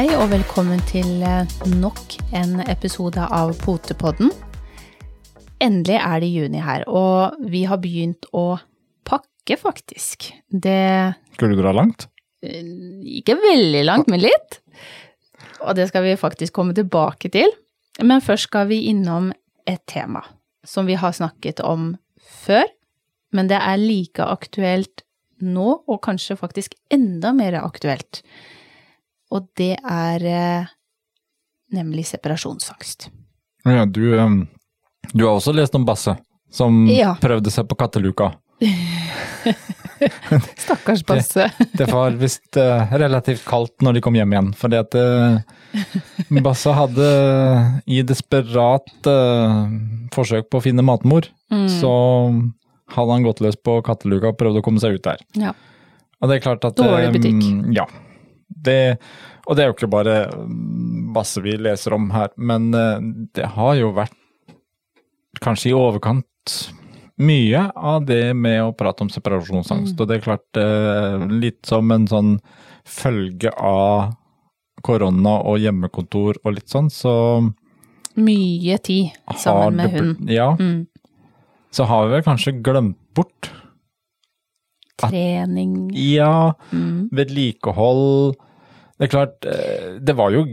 Hei og velkommen til eh, nok en episode av Potepodden. Endelig er det juni her, og vi har begynt å pakke, faktisk. Det Skulle du dra langt? eh, Ikke veldig langt, men litt. Og det skal vi faktisk komme tilbake til. Men først skal vi innom et tema som vi har snakket om før, men det er like aktuelt nå, og kanskje faktisk enda mer aktuelt. Og det er eh, nemlig separasjonsangst. Ja, du, du har også lest om Basse, som Ja. prøvde seg på katteluka. Stakkars Basse. Det var visst eh, relativt kaldt når de kom hjem igjen, fordi at uh, Basse hadde i desperat eh, forsøk på å finne matmor, Mm. så hadde han gått løs på katteluka og prøvd å komme seg ut der. Ja. Og det er klart at Dårlig butikk. Ja. Det, og det er jo ikke bare masse vi leser om her, men eh, det har jo vært kanskje i overkant mye av det med å prate om separasjonsangst. Mm. Og det er klart, eh, litt som en sånn følge av korona og hjemmekontor og litt sånn, så Mye tid sammen med hund. Ja, Mm. så har vi vel kanskje glemt bort Trening. Ja, Mm. vedlikehold Det er klart, eh, det var jo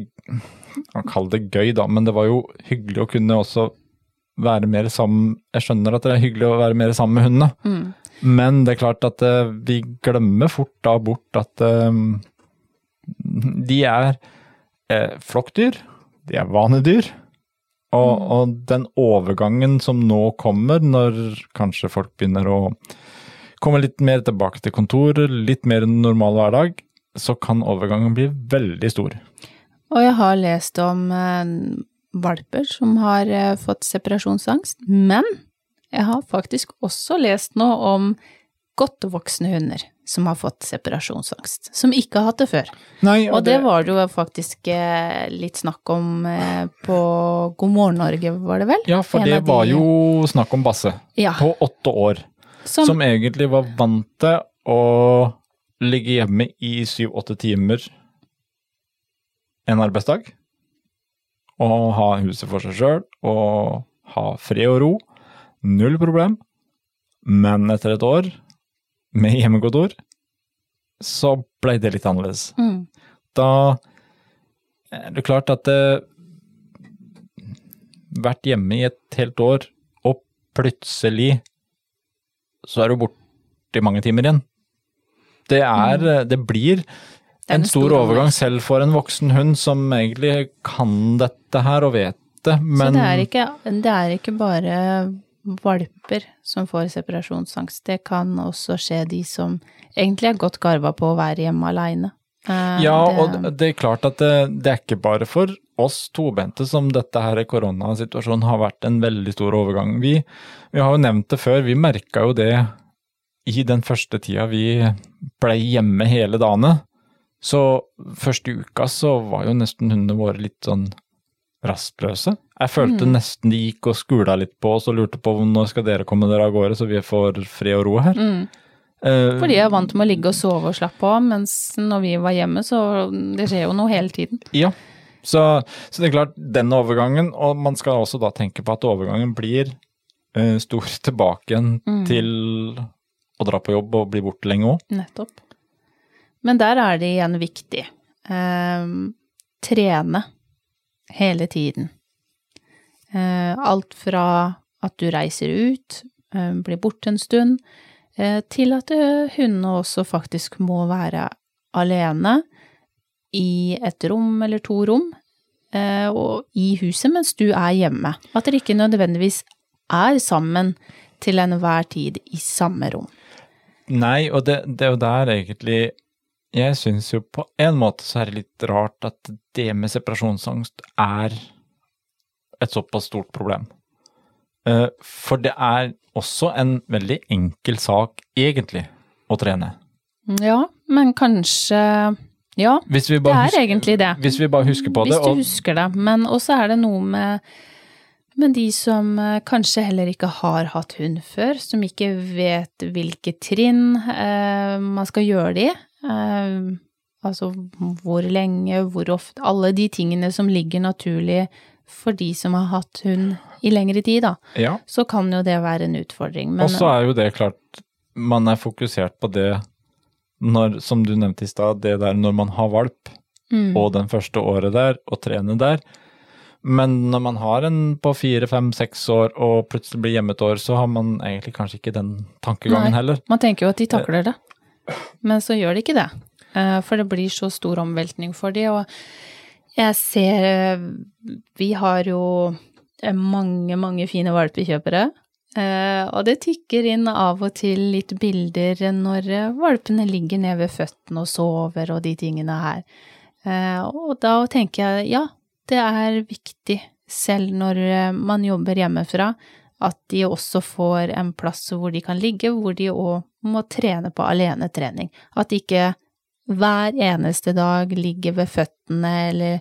Man kaller det gøy, da, men det var jo hyggelig å kunne også være mer sammen Jeg skjønner at det er hyggelig å være mer sammen med hundene, Mm. men det er klart at eh, vi glemmer fort da bort at eh, de er eh, flokkdyr, de er vanedyr. Og, og den overgangen som nå kommer, når kanskje folk begynner å komme litt mer tilbake til kontoret, litt mer normal hverdag, så kan overgangen bli veldig stor. Og jeg har lest om eh, valper som har eh, fått separasjonsangst, men jeg har faktisk også lest noe om godt voksne hunder som har fått separasjonsangst, som ikke har hatt det før. Nei, Og det var det jo faktisk eh, litt snakk om på God morgen Norge, var det vel? Ja, for En det var de- jo snakk om Basse Ja, på åtte år, som, som egentlig var vant til å ligge hjemme i syv-åtte timer en arbeidsdag, og ha huset for seg sjøl, og ha fred og ro. Null problem. Men etter et år med hjemmekontor, så ble det litt annerledes. mm, Da er det klart at det Vært hjemme i et helt år, og plutselig så er du borte i mange timer igjen. Det er Det blir en en stor overgang selv for en voksen hund som egentlig kan dette her og vet det, men Så det er, ikke, det er ikke bare valper som får separasjonsangst, det kan også skje de som egentlig er godt garva på å være hjemme aleine. Ja, og det er klart at det, det er ikke bare for oss tobente som dette her koronasituasjonen har vært en veldig stor overgang. Vi, vi har jo nevnt det før, vi merka jo det i den første tida vi blei hjemme hele dagene. Så første uka så var jo nesten hundene våre litt sånn rastløse. Jeg følte Mm. nesten de gikk og skula litt på oss og lurte på når skal dere komme dere av gårde så vi får fred og ro her. mm, Eh, For de er vant med å ligge og sove og slappe av, mens når vi var hjemme, så det skjer jo noe hele tiden. Ja, så, så det er klart den overgangen, og man skal også da tenke på at overgangen blir uh, stor tilbake igjen Mm. til å dra på jobb og bli borte lenge òg. Nettopp. Men der er det igjen viktig. Ehm, trene hele tiden. Eh, alt fra at du reiser ut, eh, blir borte en stund, eh, til at eh, hundene også faktisk må være alene i et rom eller to rom, eh, og i huset mens du er hjemme. At dere ikke nødvendigvis er sammen til enhver tid i samme rom. Nei, og det, det er jo der egentlig Jeg syns jo på en måte så er det litt rart at det med separasjonsangst er et såpass stort problem. Eh, For det er også en veldig enkel sak, egentlig, å trene. Ja, men kanskje Ja, det er husker, egentlig det. hvis vi bare husker på det, Hvis du og husker det. Men også er det noe med, med de som eh, kanskje heller ikke har hatt hund før, som ikke vet hvilke trinn eh, man skal gjøre det i. Eh, Altså hvor lenge, hvor ofte Alle de tingene som ligger naturlig for de som har hatt hund i lengre tid, da. Ja. Så kan jo det være en utfordring. Og så er jo det klart, man er fokusert på det når, som du nevnte i stad, det der når man har valp, mm, og den første året der, og trener der. Men når man har en på fire, fem, seks år og plutselig blir hjemme et år, så har man egentlig kanskje ikke den tankegangen Nei. heller. Man tenker jo at de takler det, men så gjør de ikke det. Eh, For det blir så stor omveltning for de, og jeg ser eh, Vi har jo eh, mange, mange fine valpekjøpere. eh, Og det tikker inn av og til litt bilder når eh, valpene ligger ned ved føttene og sover og de tingene her. Eh, Og da tenker jeg ja, det er viktig, selv når eh, man jobber hjemmefra, at de også får en plass hvor de kan ligge, hvor de òg må trene på alenetrening. At de ikke hver eneste dag ligger ved føttene eller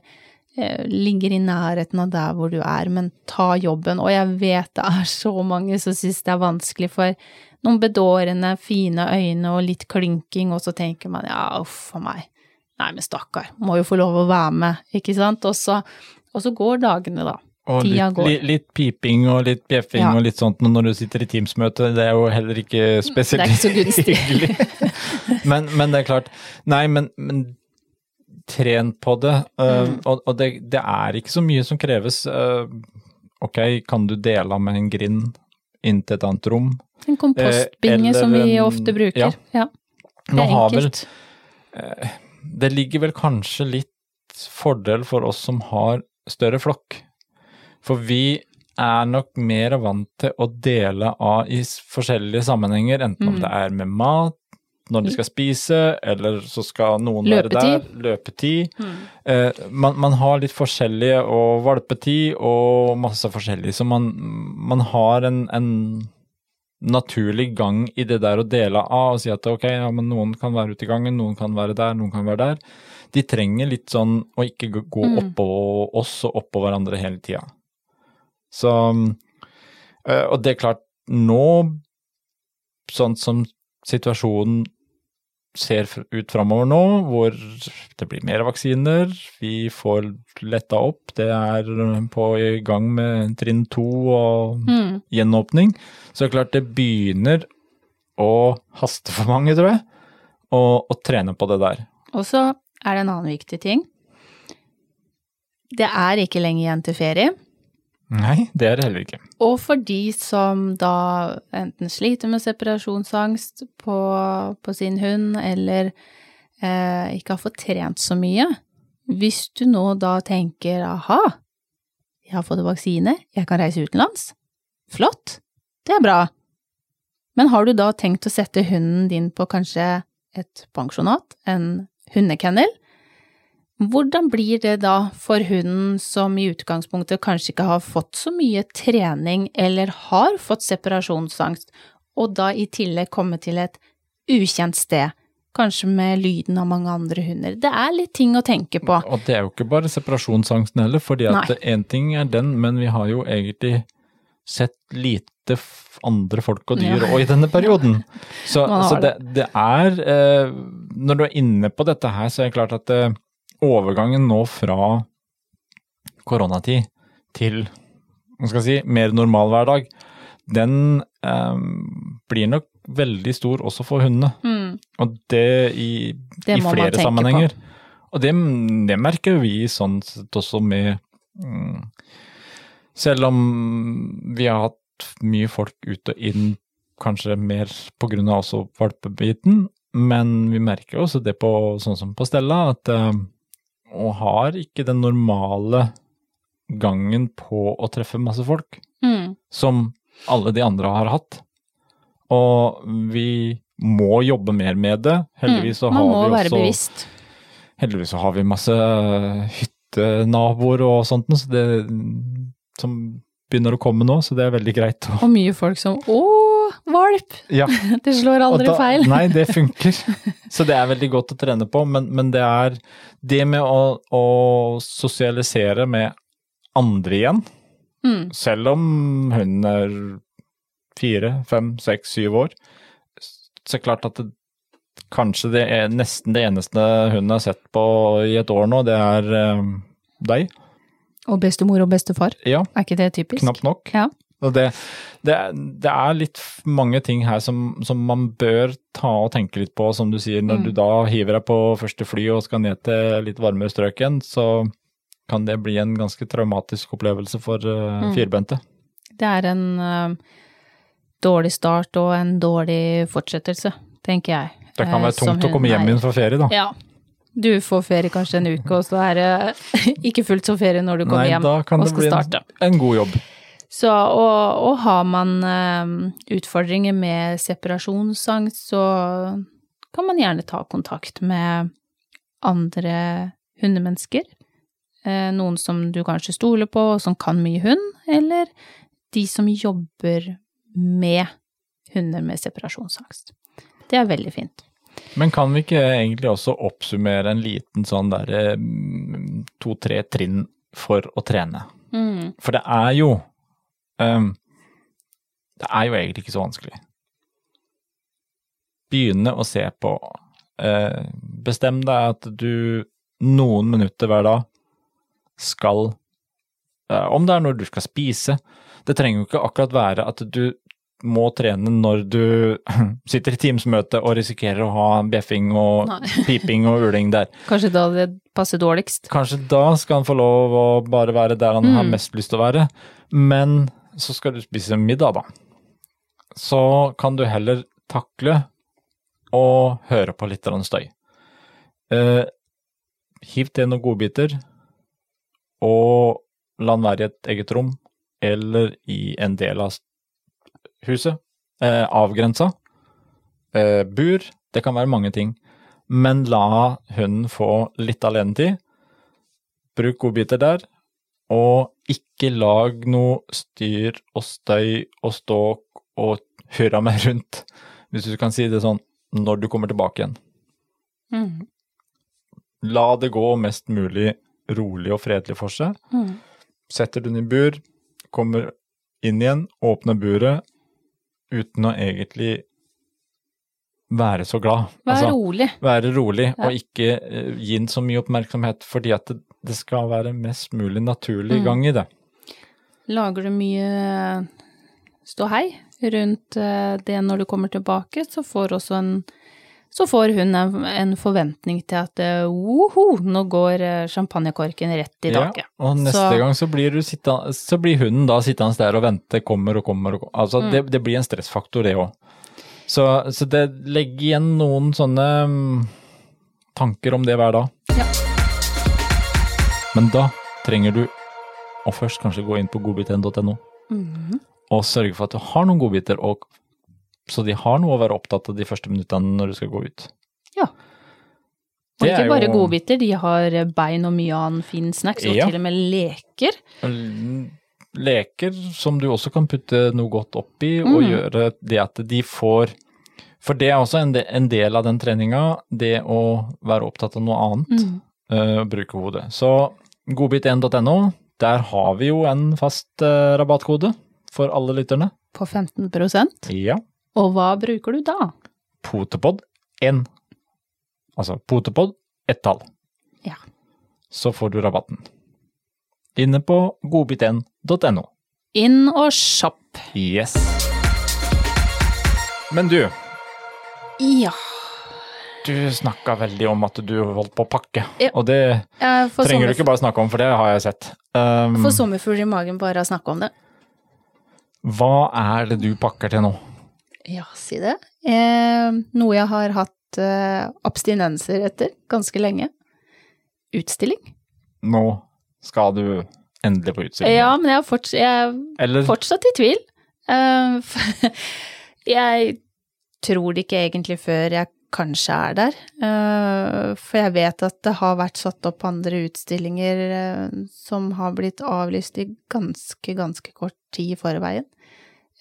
eh, ligger i nærheten av der hvor du er, men ta jobben. Og jeg vet det er så mange som synes det er vanskelig for noen bedårende, fine øyne og litt klynking, og så tenker man ja, uff a meg. Nei, men stakkar, må jo få lov å være med, ikke sant? Og så, og så går dagene, da. Og litt, litt, litt piping og litt bjeffing Ja. og litt sånt når du sitter i Teams-møte, det er jo heller ikke spesielt er hyggelig. Men, men det er klart, nei, men, men tren på det. uh, Mm. Og, og det, det er ikke så mye som kreves. uh, ok, kan du dele av med en grind inn til et annet rom? En kompostbinge eller som vi ofte bruker. ja. Ja. det Nå er har vel enkelt. Det ligger vel kanskje litt fordel for oss som har større flokk. For vi er nok mer vant til å dele av i forskjellige sammenhenger, enten om Mm. det er med mat, når de skal spise, eller så skal noen være der. Løpetid. Løpetid. Mm. Eh, man, man har litt forskjellige, og valpetid og masse forskjellig, så man, man har en, en naturlig gang i det der å dele av og si at ok, ja, men noen kan være ute i gangen, noen kan være der, noen kan være der. De trenger litt sånn å ikke gå- Mm. oppå oss og oppå hverandre hele tida. Så eh, Og det er klart, nå, sånn som situasjonen ser ut framover nå, hvor det blir mer vaksiner, vi får letta opp, det er på i gang med trinn to og Mm. gjenåpning, så er klart det begynner å haste for mange, tror jeg, å, å trene på det der. Og så er det en annen viktig ting. Det er ikke lenge igjen til ferie. Nei, det er det heller ikke. Og for de som da enten sliter med separasjonsangst på, på sin hund, eller eh, ikke har fått trent så mye, hvis du nå da tenker aha, jeg har fått vaksine, jeg kan reise utenlands, flott, det er bra. Men har du da tenkt å sette hunden din på kanskje et pensjonat, en hundekennel? Hvordan blir det da for hunden som i utgangspunktet kanskje ikke har fått så mye trening eller har fått separasjonsangst, og da i tillegg komme til et ukjent sted, kanskje med lyden av mange andre hunder? Det er litt ting å tenke på. Og det er jo ikke bare separasjonsangsten heller, fordi at én ting er den, men vi har jo egentlig sett lite andre folk og dyr Ja. i denne perioden. Så, så det, det er eh, Når du er inne på dette her, så er det klart at eh, overgangen nå fra koronatid til hva skal jeg si, mer normal hverdag, den eh, blir nok veldig stor også for hundene. Mm, Og det i, Det i flere sammenhenger. på. Og det, det merker vi sånn sett også med mm, Selv om vi har hatt mye folk ut og inn, kanskje mer av også valpebiten, men vi merker også det på sånn som på Stella, at eh, hun har ikke den normale gangen på å treffe masse folk mm, som alle de andre har hatt. Og vi må jobbe mer med det. Heldigvis så mm. har Man må vi være også bevisst. Heldigvis så har vi masse hyttenaboer og sånt, så det som begynner å komme nå, så det er veldig greit. Og mye folk som å, valp! Ja, Det slår aldri da- feil. Nei, det funker. Så det er veldig godt å trene på, men, men det er det med å, å sosialisere med andre igjen, Mm, selv om hun er fire, fem, seks, syv år, så er det klart at det, kanskje det er nesten det eneste hunden har sett på i et år nå, det er øh, deg. Og bestemor og bestefar, Ja, er ikke det typisk? knapt nok. Ja. Og det, det, det er litt mange ting her som, som man bør ta og tenke litt på, som du sier. Når Mm. du da hiver deg på første fly og skal ned til litt varmere strøk igjen, så kan det bli en ganske traumatisk opplevelse for uh, firbente. Det er en uh, dårlig start og en dårlig fortsettelse, tenker jeg. Det kan Eh, være som tungt å komme hjem igjen fra ferie, da. Ja. Du får ferie kanskje en uke, og så er det ikke fullt så ferie når du kommer Nei, hjem da kan og det skal bli starte. en, en god jobb. Så, og, og har man eh, utfordringer med separasjonsangst, så kan man gjerne ta kontakt med andre hundemennesker. Eh, noen som du kanskje stoler på, og som kan mye hund, eller de som jobber med hunder med separasjonsangst. Det er veldig fint. Men kan vi ikke egentlig også oppsummere en liten sånn derre to-tre trinn for å trene? Mm. For det er jo ehm, Det er jo egentlig ikke så vanskelig. Begynne å se på Uh, Bestem deg at du noen minutter hver dag skal uh, Om det er når du skal spise Det trenger jo ikke akkurat være at du må trene når du sitter i Teams-møte og risikerer å ha bjeffing og piping og uling der. Kanskje da det passer dårligst. Kanskje da skal han få lov å bare være der han har Mm. mest lyst til å være. Men så skal du spise middag, da. Så kan du heller takle å høre på litt støy. Eh, hiv til noen godbiter, og la den være i et eget rom, eller i en del av huset. Eh, avgrensa. Eh, bur. Det kan være mange ting. Men la hunden få litt alenetid. Bruk godbiter der. Og ikke lag noe styr og støy og ståk og hurra meg rundt, hvis du kan si det sånn, når du kommer tilbake igjen. Mm. La det gå mest mulig rolig og fredelig for seg. Mm. Setter du den i bur, kommer inn igjen, åpner buret, uten å egentlig være så glad. Være Altså, rolig. være rolig Ja. og ikke eh, gi den så mye oppmerksomhet, fordi at det, det skal være mest mulig naturlig Mm. gang i det. Lager du mye ståhei rundt eh, det når du kommer tilbake, så får også en så får hun en, en forventning til at eh, woho, nå går eh, champagnekorken rett i taket. Ja, og neste Så- gang så blir, du sitta, så blir hunden da sittende der og vente, kommer og kommer og kommer. Altså, Mm. det, det blir en stressfaktor, det òg. Så, så det legg igjen noen sånne mm, tanker om det hver dag. Men da trenger du å først kanskje gå inn på godbit1.no Mhm. og sørge for at du har noen godbiter, og, så de har noe å være opptatt av de første minuttene når du skal gå ut. Ja. Og Det ikke er bare jo- godbiter, de har bein og mye annen fin snacks, og Ja. til og med leker. Leker som du også kan putte noe godt oppi, og Mm. gjøre det at de får For det er også en del av den treninga, det å være opptatt av noe annet, Mm. Uh, bruke hodet. Så godbit1.no, der har vi jo en fast uh, rabattkode for alle lytterne. På 15% Ja. Og hva bruker du da? Potepod 1. Altså Potepod ett tall. Ja. Så får du rabatten. Inne på godbit1.no. Inn og shopp. Yes. Men du, Ja. Du snakka veldig om at du holdt på å pakke. Ja. Og det ja, trenger du ikke bare snakke om, for det har jeg sett. Um, får sommerfugl i magen bare å snakke om det. hva er det du pakker til nå? Ja, si det. Eh, noe jeg har hatt eh, abstinenser etter ganske lenge. Utstilling. Nå skal du endelig på utstilling. Ja, men jeg er, forts jeg er fortsatt i tvil. Eh, jeg tror det ikke egentlig før jeg kanskje er der. Eh, for jeg vet at det har vært satt opp andre utstillinger eh, som har blitt avlyst i ganske, ganske kort tid i forveien.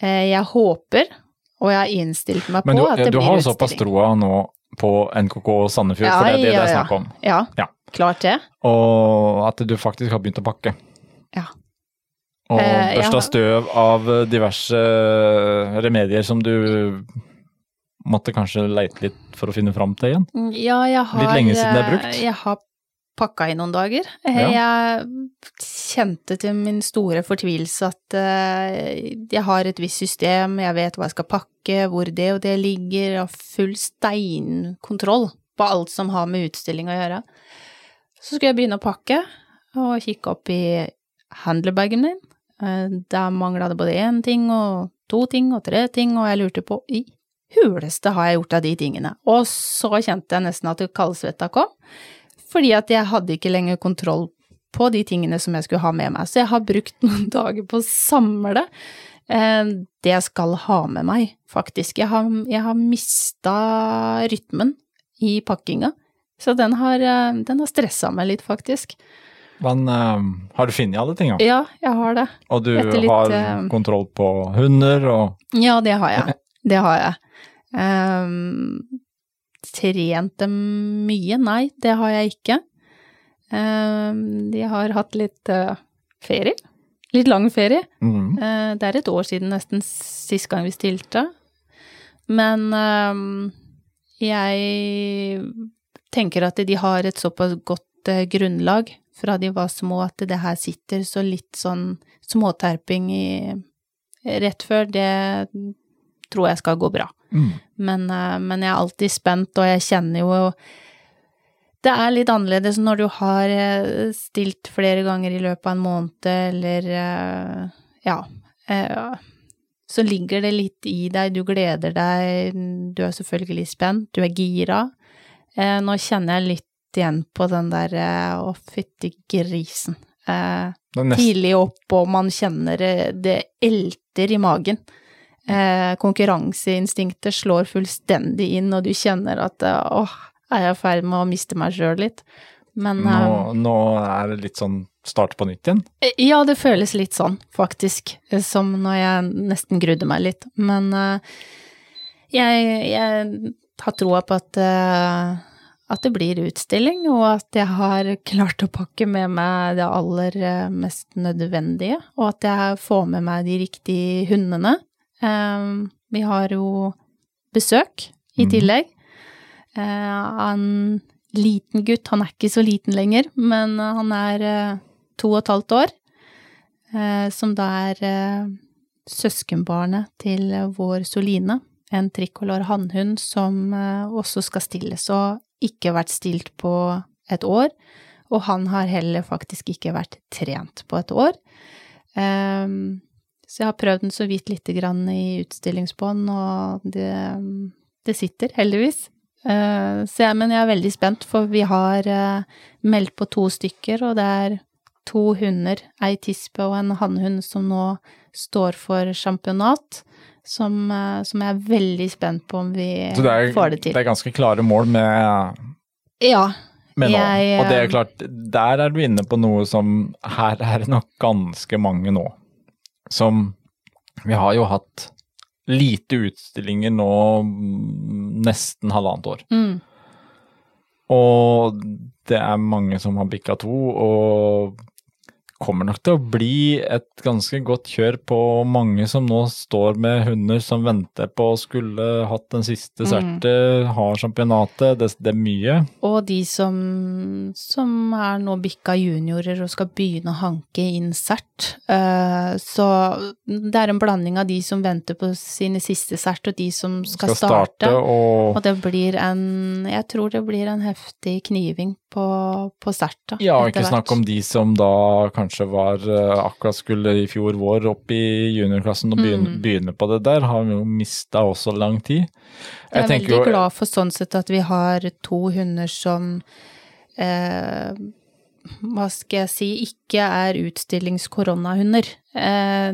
Eh, jeg håper, og jeg har innstilt meg på du, at det blir utstilling. Men du har såpass troa nå på NKK Sandefjord, for det er det det er snakk om. Ja, Ja. klart det. Og at du faktisk har begynt å pakke. Ja. Og børsta støv av diverse remedier som du måtte kanskje leite litt for å finne fram til igjen? Ja, jeg har Litt lenge siden det er brukt. eh, Jeg har pakka i noen dager. Jeg Ja. Kjente til min store fortvilelse at eh, jeg har et visst system, jeg vet hva jeg skal pakke, hvor det og det ligger, og full steinkontroll på alt som har med utstilling å gjøre. Så skulle jeg begynne å pakke, og kikke opp i handlebagen min. Eh, Der mangla det både én ting og to ting og tre ting, og jeg lurte på i huleste har jeg gjort av de tingene? Og så kjente jeg nesten at kaldsvetta kom, fordi at jeg hadde ikke lenger kontroll på de tingene som jeg skulle ha med meg. Så jeg har brukt noen dager på å samle eh, det jeg skal ha med meg, faktisk. Jeg har, jeg har mista rytmen i pakkinga, så den har, eh, den har stressa meg litt, faktisk. Men um, har du funnet alle tingene? Ja, jeg har det. Og du litt, har kontroll på hunder og Ja, det har jeg. Det har jeg. Um, trent dem mye? Nei, det har jeg ikke. Um, de har hatt litt uh, ferie. Litt lang ferie. mm. Uh, det er et år siden nesten sist gang vi stilte. Men um, jeg tenker at de har et såpass godt uh, grunnlag fra de var små at det her sitter så litt sånn småterping i rett før, det tror jeg skal gå bra. Mm. Men, eh, men jeg er alltid spent, og jeg kjenner jo Det er litt annerledes når du har eh, stilt flere ganger i løpet av en måned, eller eh, Ja. Så ligger det litt i deg, du gleder deg, du er selvfølgelig spent, du er gira. Eh, Nå kjenner jeg litt igjen på den der eh, å, fytti grisen. Tidlig opp, og man kjenner det elter i magen. Eh, konkurranseinstinktet slår fullstendig inn, og du kjenner at eh, åh, er jeg i ferd med å miste meg sjøl litt? Men nå, eh, nå er det litt sånn start på nytt igjen. ja, det føles litt sånn, faktisk, som når jeg nesten grudde meg litt. Men jeg, jeg har troa på at, at det blir utstilling, og at jeg har klart å pakke med meg det aller mest nødvendige, og at jeg får med meg de riktige hundene. Eh, Vi har jo besøk i Mhm. tillegg. Uh, En liten gutt, han er ikke så liten lenger, men han er uh, to og et halvt år, Uh, som da er eh, søskenbarnet til vår Soline, en tricolor hannhund som eh, også skal stilles, og ikke vært stilt på et år, og han har heller faktisk ikke vært trent på et år. Ehm, så jeg har prøvd den så vidt lite grann i utstillingsbånd, og det, det sitter, heldigvis. Eh, så jeg, men jeg er veldig spent, for vi har eh, meldt på to stykker, og det er to hunder, ei tispe og en hannhund, som nå står for sjampionat. Som, eh, som jeg er veldig spent på om vi det er, får det til. Så det er ganske klare mål med, Ja. med. Jeg, Og det er klart, der er du inne på noe som Her er det nok ganske mange nå som Vi har jo hatt lite utstillinger nå mm, nesten halvannet år. Mm, Og det er mange som har bikka to, og kommer nok til å bli et ganske godt kjør på mange som nå står med hunder som venter på å skulle hatt den siste Mm. har championatet, det, det er mye. og de som, som er nå bikka juniorer og skal begynne å hanke inn sert. Eh, så det er en blanding av de som venter på sine siste sert, og de som skal, starte. og Og det blir en Jeg tror det blir en heftig kniving på, på sert. Ja, ikke snakk om de som da kanskje var eh, akkurat skulle i fjor vår opp i juniorklassen og begynne, Mm. begynne på det der, har jo mista også lang tid. Jeg er veldig jo- glad for sånn sett at vi har to hunder som eh, hva skal jeg si, ikke er utstillingskoronahunder. Eh,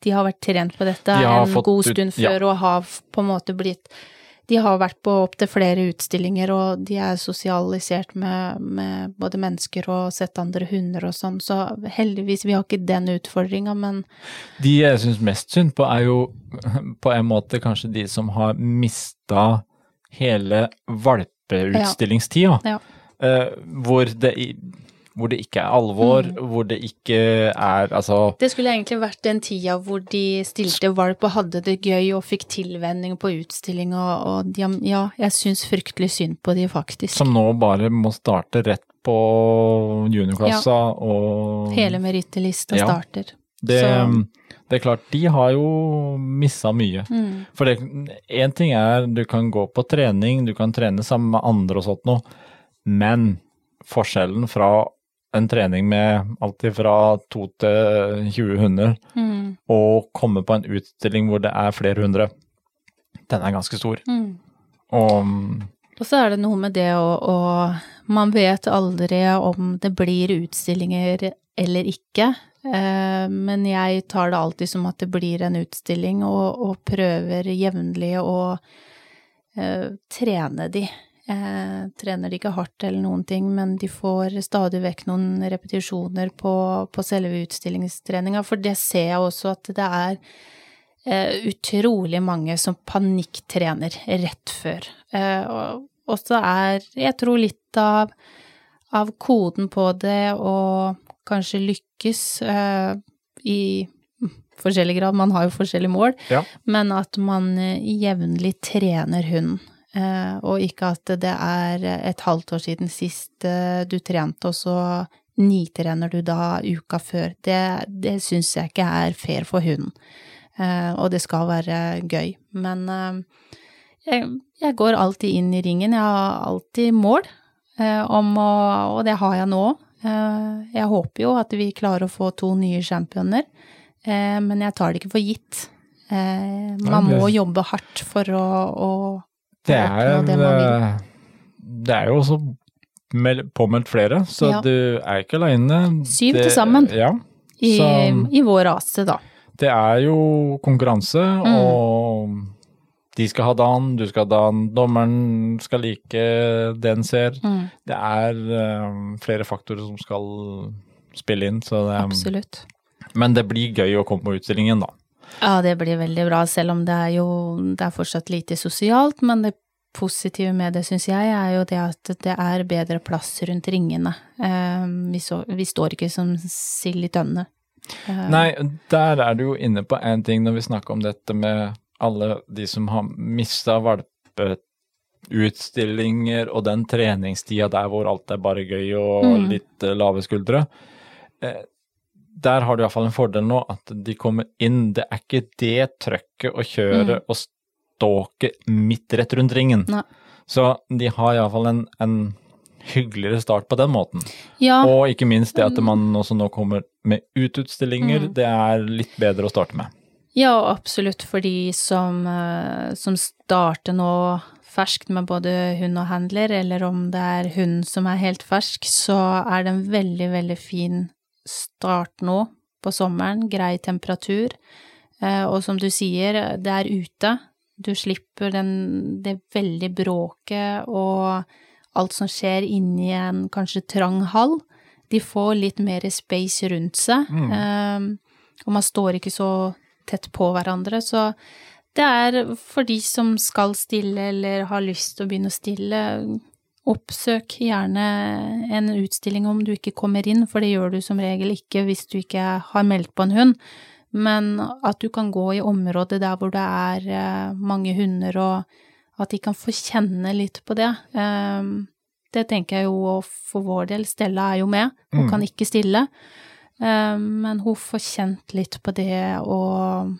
de har vært trent på dette De en god god ut- stund ja. før og har på en måte blitt De har vært på opptil flere utstillinger, og de er sosialisert med, med både mennesker og sett andre hunder og sånn, så heldigvis, vi har ikke den utfordringa, men De jeg syns mest synd på, er jo på en måte kanskje de som har mista hele valpeutstillingstida. Ja. Ja. hvor, det, hvor det ikke er alvor, Mm. hvor det ikke er Altså Det skulle egentlig vært den tida hvor de stilte valp og hadde det gøy og fikk tilvenning på utstilling og, og de, ja, jeg syns fryktelig synd på de faktisk. som nå bare må starte rett på juniorklassa og Hele merittlista Ja. starter. det, det er klart, de har jo missa mye. Mm. For én ting er du kan gå på trening, du kan trene sammen med andre og sånt noe, men forskjellen fra en trening med alltid fra to til 20 hunder, Mm. og komme på en utstilling hvor det er flere hundre, den er ganske stor. Mm. Og Og så er det noe med det å, å Man vet aldri om det blir utstillinger eller ikke, eh, men jeg tar det alltid som at det blir en utstilling, og, og prøver jevnlig å eh, trene de. Eh, trener de ikke hardt eller noen ting, men de får stadig vekk noen repetisjoner på, på selve utstillingstreninga, for det ser jeg også at det er eh, utrolig mange som panikktrener rett før. Eh, og, og så er, jeg tror litt av, av koden på det å kanskje lykkes eh, i forskjellig grad, man har jo forskjellige mål, Ja. men at man eh, jevnlig trener hunden. Eh, og ikke at det er et halvt år siden sist eh, du trente, og så nitrener du da uka før. Det, det syns jeg ikke er fair for hunden. Eh, og det skal være gøy. Men jeg, jeg går alltid inn i ringen. Jeg har alltid mål om å Og det har jeg nå. òg. jeg håper jo at vi klarer å få to nye championer, men jeg tar det ikke for gitt. Man må jobbe hardt for å, å det er det vil. eh, Det er jo også påmeldt flere, så Ja. du er ikke aleine. Syv til sammen. Ja. I, i vår rase, da. Det er jo konkurranse, Mm. og de skal ha dagen, du skal ha dagen, dommeren skal like det en ser. Mm, Det er um, flere faktorer som skal spille inn, så det absolutt. Men det blir gøy å komme på utstillingen, da. Ja, det blir veldig bra, selv om det er jo det er fortsatt lite sosialt, men det positive med det, syns jeg, er jo det at det er bedre plass rundt ringene. Eh, vi, så, vi står ikke som sild i tønne. Eh, Nei, der er du jo inne på en ting når vi snakker om dette med alle de som har mista valpeutstillinger og den treningstida der hvor alt er bare gøy og Mm. litt eh, lave skuldre. Der har du iallfall en fordel nå, at de kommer inn. Det er ikke det trøkket å kjøre Mm. og ståke midt rett rundt ringen. Nei. Så de har iallfall en, en hyggeligere start på den måten. ja, Og ikke minst det at man også nå kommer med ututstillinger, Mm. det er litt bedre å starte med. ja, absolutt for de som, eh, som starter nå ferskt med både hund og handler, eller om det er hund som er helt fersk, så er det en veldig, veldig fin start nå på sommeren. Grei temperatur. Eh, Og som du sier, det er ute. Du slipper den, det veldig bråket og alt som skjer inni en kanskje trang hall. De får litt mer space rundt seg, Mm. eh, og man står ikke så tett på hverandre. Så det er for de som skal stille eller har lyst til å begynne å stille, oppsøk gjerne en utstilling om du ikke kommer inn, for det gjør du som regel ikke hvis du ikke har meldt på en hund. Men at du kan gå i området der hvor det er eh, mange hunder, og at de kan få kjenne litt på det. Eh, det tenker jeg jo og for vår del. Stella er jo med, hun Mm. kan ikke stille. Eh, men hun får kjent litt på det og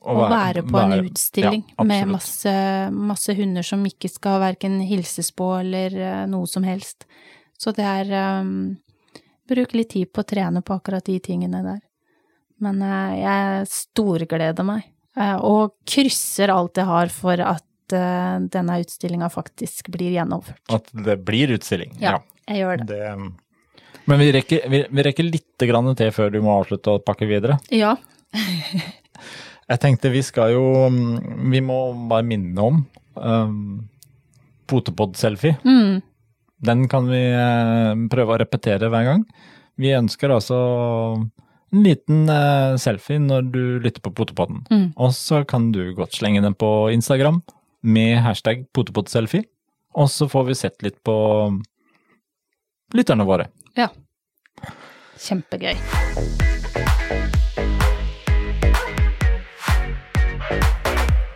å være på en utstilling ja, med masse, masse hunder som ikke skal verken hilses på eller eh, noe som helst. Så det er um, Bruk litt tid på å trene på akkurat de tingene der. Men uh, jeg storgleder meg, uh, og krysser alt jeg har for at uh, denne utstillinga faktisk blir gjennomført. At det blir utstilling. Ja, jeg gjør det. Det, men vi rekker, vi, vi rekker litt grann til før du må avslutte å pakke videre. Ja. Jeg tenkte vi skal jo mm, Vi må bare minne om um, Potepod-selfie. Mm. Den kan vi eh, prøve å repetere hver gang. Vi ønsker altså en liten eh, selfie når du lytter på Potepodden. Mm. Og så kan du godt slenge den på Instagram med hashtag potepodselfie. Og så får vi sett litt på lytterne våre. Ja. Kjempegøy.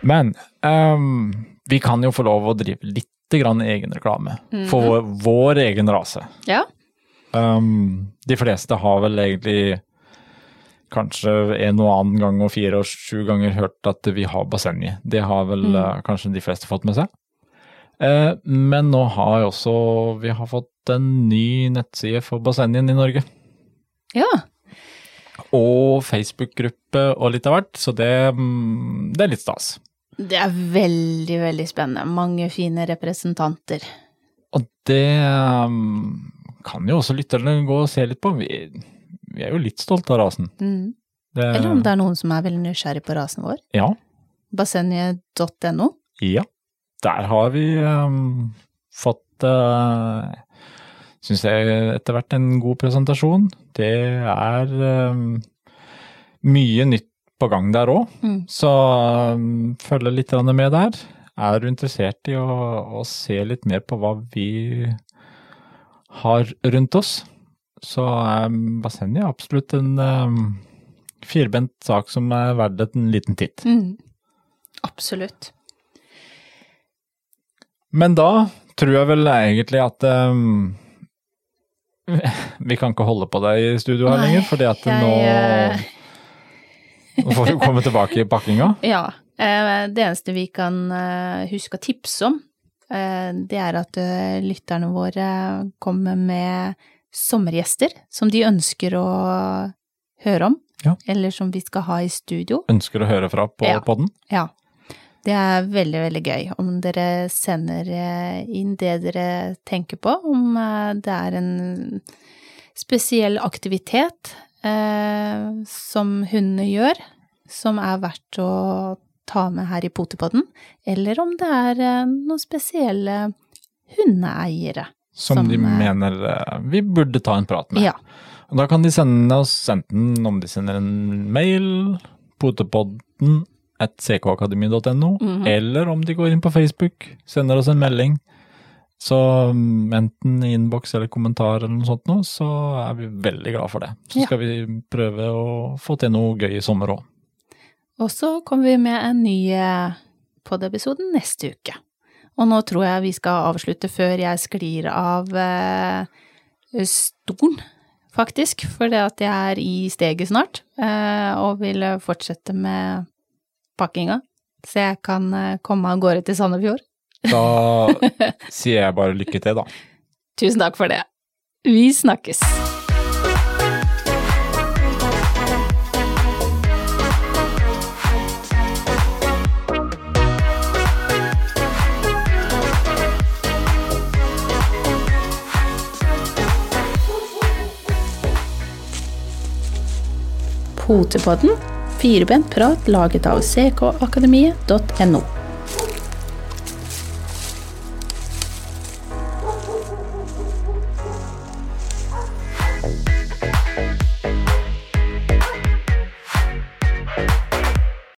Men um, vi kan jo få lov å drive litt grann egenreklame for vår, vår egen rase. Ja. Um, de fleste har vel egentlig kanskje en og annen gang og fire og sju ganger hørt at vi har bassenget. Det har vel eh, kanskje de fleste fått med seg. Uh, men nå har vi også vi har fått en ny nettside for bassenget i Norge. Ja. Og Facebook-gruppe og litt av hvert, så det, mm, det er litt stas. Det er veldig, veldig spennende. Mange fine representanter. Og det um, kan jo også lytterne gå og se litt på. Vi, vi er jo litt stolte av rasen. Mm. Det, Eller om det er noen som er veldig nysgjerrig på rasen vår. Ja. Bassenget.no. Ja. Der har vi um, fått uh, Syns jeg etter hvert en god presentasjon. Det er um, mye nytt på gang der òg, Mm. så um, følg litt med der. Er du interessert i å, å se litt mer på hva vi har rundt oss, så er bassenget absolutt en um, firbent sak som er verdt en liten titt. Mm. Absolutt. Men da tror jeg vel egentlig at um, Vi kan ikke holde på deg i studio her Nei, lenger, fordi at jeg, eh, nå, får du komme tilbake i pakkinga. Ja. eh, Det eneste vi kan eh, huske å tipse om, eh, det er at lytterne våre kommer med sommergjester som de ønsker å høre om, Ja. eller som vi skal ha i studio. Ønsker å høre fra på Ja. podden. Ja. Det er veldig, veldig gøy om dere sender inn det dere tenker på, om det er en spesiell aktivitet som hundene gjør, som er verdt å ta med her i Potepodden, eller om det er eh, noen spesielle hundeeiere. Som, Som, de eh, mener eh, vi burde ta en prat med. Ja. Og da kan de sende oss enten om de sender en mail, potepodden at ckakademi.no, -hmm. eller om de går inn på Facebook, sender oss en melding. Så mm, enten innboks eller kommentar eller noe sånt nå, så er vi veldig glad for det. Så Ja. skal vi prøve å få til noe gøy i sommer òg. Og så kommer vi med en ny pod-episode neste uke. Og nå tror jeg vi skal avslutte før jeg sklir av eh, stolen, faktisk. det at jeg er i steget snart, eh, og vil fortsette med pakkinga. Så jeg kan eh, komme av gårde til Sandefjord. Da sier jeg bare lykke til, da. Tusen takk for det. Vi snakkes. Potepodden, firebent prat laget av ckakademiet.no.